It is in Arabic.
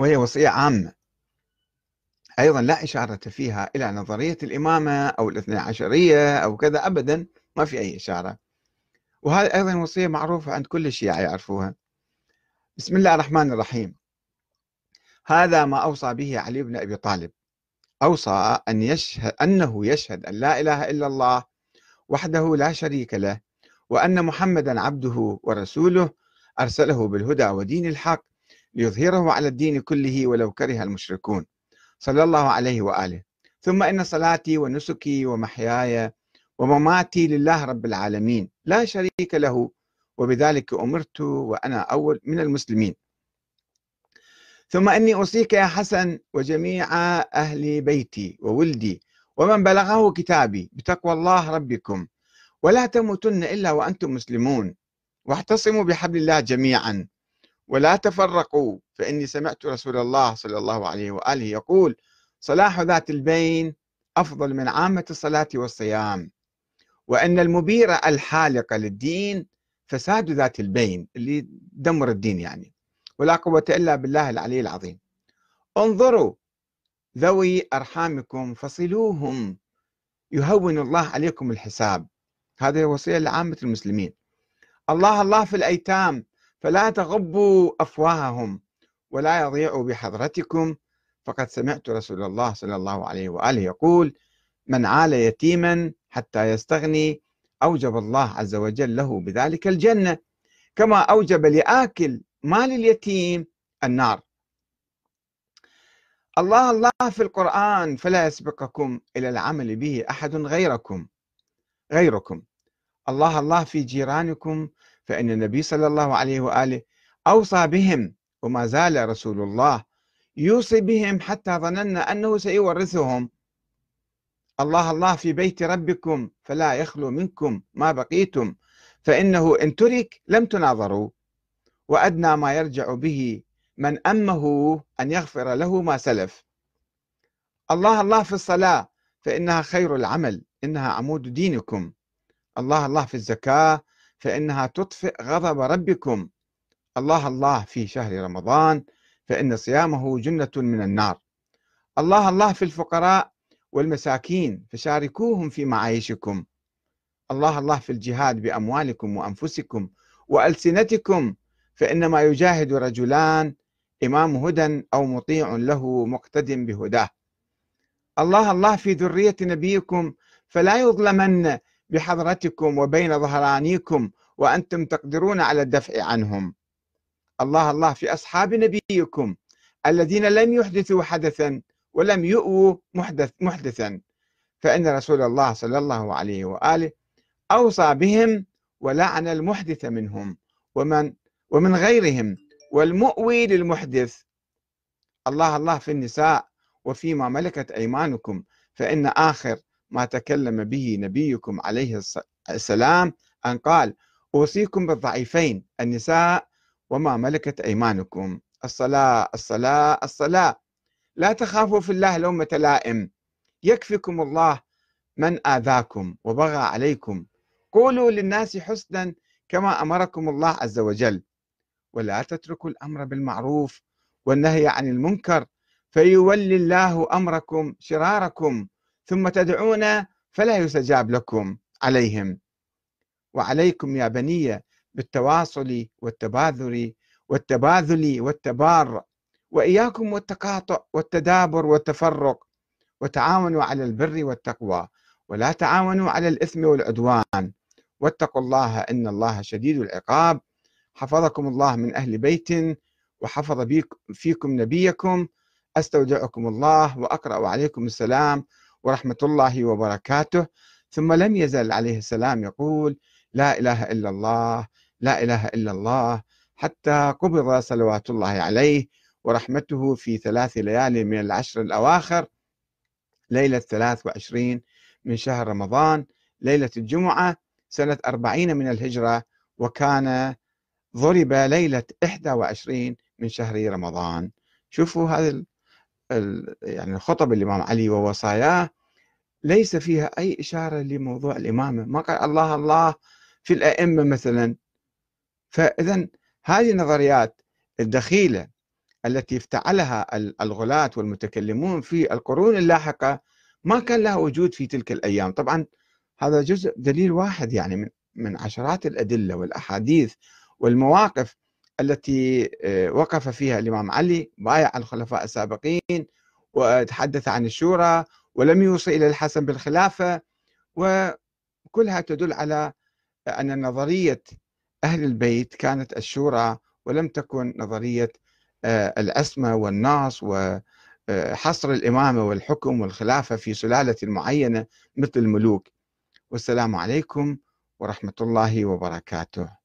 وهي وصية عامة. أيضا لا إشارة فيها إلى نظرية الإمامة أو الاثنى عشرية أو كذا أبدا ما في أي إشارة. وهذه أيضا وصية معروفة عند كل الشيعة يعرفوها. بسم الله الرحمن الرحيم. هذا ما أوصى به علي بن أبي طالب. أوصى أن يشهد أنه يشهد أن لا إله إلا الله وحده لا شريك له وأن محمدا عبده ورسوله أرسله بالهدى ودين الحق ليظهره على الدين كله ولو كره المشركون. صلى الله عليه وآله. ثم إن صلاتي ونسكي ومحياي ومماتي لله رب العالمين. لا شريك له. وبذلك أمرت وأنا أول من المسلمين. ثم إني أوصيك يا حسن وجميع أهل بيتي وولدي ومن بلغه كتابي بتقوى الله ربكم. ولا تموتن إلا وأنتم مسلمون. واعتصموا بحبل الله جميعا. ولا تفرقوا فإني سمعت رسول الله صلى الله عليه وآله يقول صلاح ذات البين أفضل من عامة الصلاة والصيام وأن المبير الحالق للدين فساد ذات البين اللي دمر الدين يعني ولا قوة إلا بالله العلي العظيم. انظروا ذوي أرحامكم فصلوهم يهون الله عليكم الحساب. هذه وصية لعامة المسلمين. الله الله في الأيتام فلا تغبوا أفواههم ولا يضيعوا بحضرتكم. فقد سمعت رسول الله صلى الله عليه وآله يقول من عال يتيما حتى يستغني أوجب الله عز وجل له بذلك الجنة. كما أوجب لآكل مال اليتيم النار. الله الله في القرآن فلا يسبقكم إلى العمل به أحد غيركم غيركم. الله الله في جيرانكم فإن النبي صلى الله عليه وآله أوصى بهم وما زال رسول الله يوصي بهم حتى ظننا أنه سيورثهم. الله الله في بيت ربكم فلا يخلو منكم ما بقيتم فإنه إن ترك لم تناظروا. وأدنى ما يرجع به من أمه أن يغفر له ما سلف. الله الله في الصلاة فإنها خير العمل إنها عمود دينكم. الله الله في الزكاة فإنها تطفئ غضب ربكم. الله الله في شهر رمضان فإن صيامه جنة من النار. الله الله في الفقراء والمساكين فشاركوهم في معايشكم. الله الله في الجهاد بأموالكم وأنفسكم وألسنتكم فإنما يجاهد رجلان إمام هدى أو مطيع له مقتد بهداه. الله الله في ذرية نبيكم فلا يظلمن بحضرتكم وبين ظهرانيكم وأنتم تقدرون على الدفع عنهم. الله الله في أصحاب نبيكم الذين لم يحدثوا حدثا ولم يؤووا محدث محدثا. فإن رسول الله صلى الله عليه وآله أوصى بهم ولعن المحدث منهم ومن ومن غيرهم والمؤوي للمحدث. الله الله في النساء وفيما ملكت أيمانكم فإن آخر ما تكلم به نبيكم عليه السلام أن قال أوصيكم بالضعيفين النساء وما ملكت أيمانكم. الصلاة الصلاة الصلاة لا تخافوا في الله لومة لائم. يكفيكم الله من آذاكم وبغى عليكم. قولوا للناس حسنا كما أمركم الله عز وجل. ولا تتركوا الأمر بالمعروف والنهي عن المنكر فيولي الله أمركم شراركم. ثم تدعون فلا يستجاب لكم عليهم. وعليكم يا بني بالتواصل والتباذل والتباذل والتبار وإياكم والتقاطع والتدابر والتفرق وتعاونوا على البر والتقوى ولا تعاونوا على الإثم والعدوان. واتقوا الله إن الله شديد العقاب. حفظكم الله من أهل بيت وحفظ فيكم نبيكم. أستودعكم الله وأقرأ عليكم السلام. ورحمة الله وبركاته. ثم لم يزل عليه السلام يقول لا إله إلا الله لا إله إلا الله حتى قبض صلوات الله عليه ورحمته في ثلاث ليالي من العشر الأواخر ليلة 23 من شهر رمضان ليلة الجمعة سنة 40 من الهجرة وكان ضرب ليلة 21 من شهر رمضان. شوفوا هذا يعني خطب الإمام علي ووصاياه ليس فيها أي إشارة لموضوع الإمامة. ما قال الله الله في الأئمة مثلا. فإذا هذه النظريات الدخيلة التي افتعلها الغلاة والمتكلمون في القرون اللاحقة ما كان لها وجود في تلك الأيام. طبعا هذا جزء دليل واحد يعني من من عشرات الأدلة والأحاديث والمواقف التي آه، وقف فيها الإمام علي بايع الخلفاء السابقين وتحدث عن الشورى ولم يوصي إلى الحسن بالخلافة وكلها تدل على أن نظرية أهل البيت كانت الشورى ولم تكن نظرية آه، العصمة والناس وحصر الإمامة والحكم والخلافة في سلالة معينة مثل الملوك. والسلام عليكم ورحمة الله وبركاته.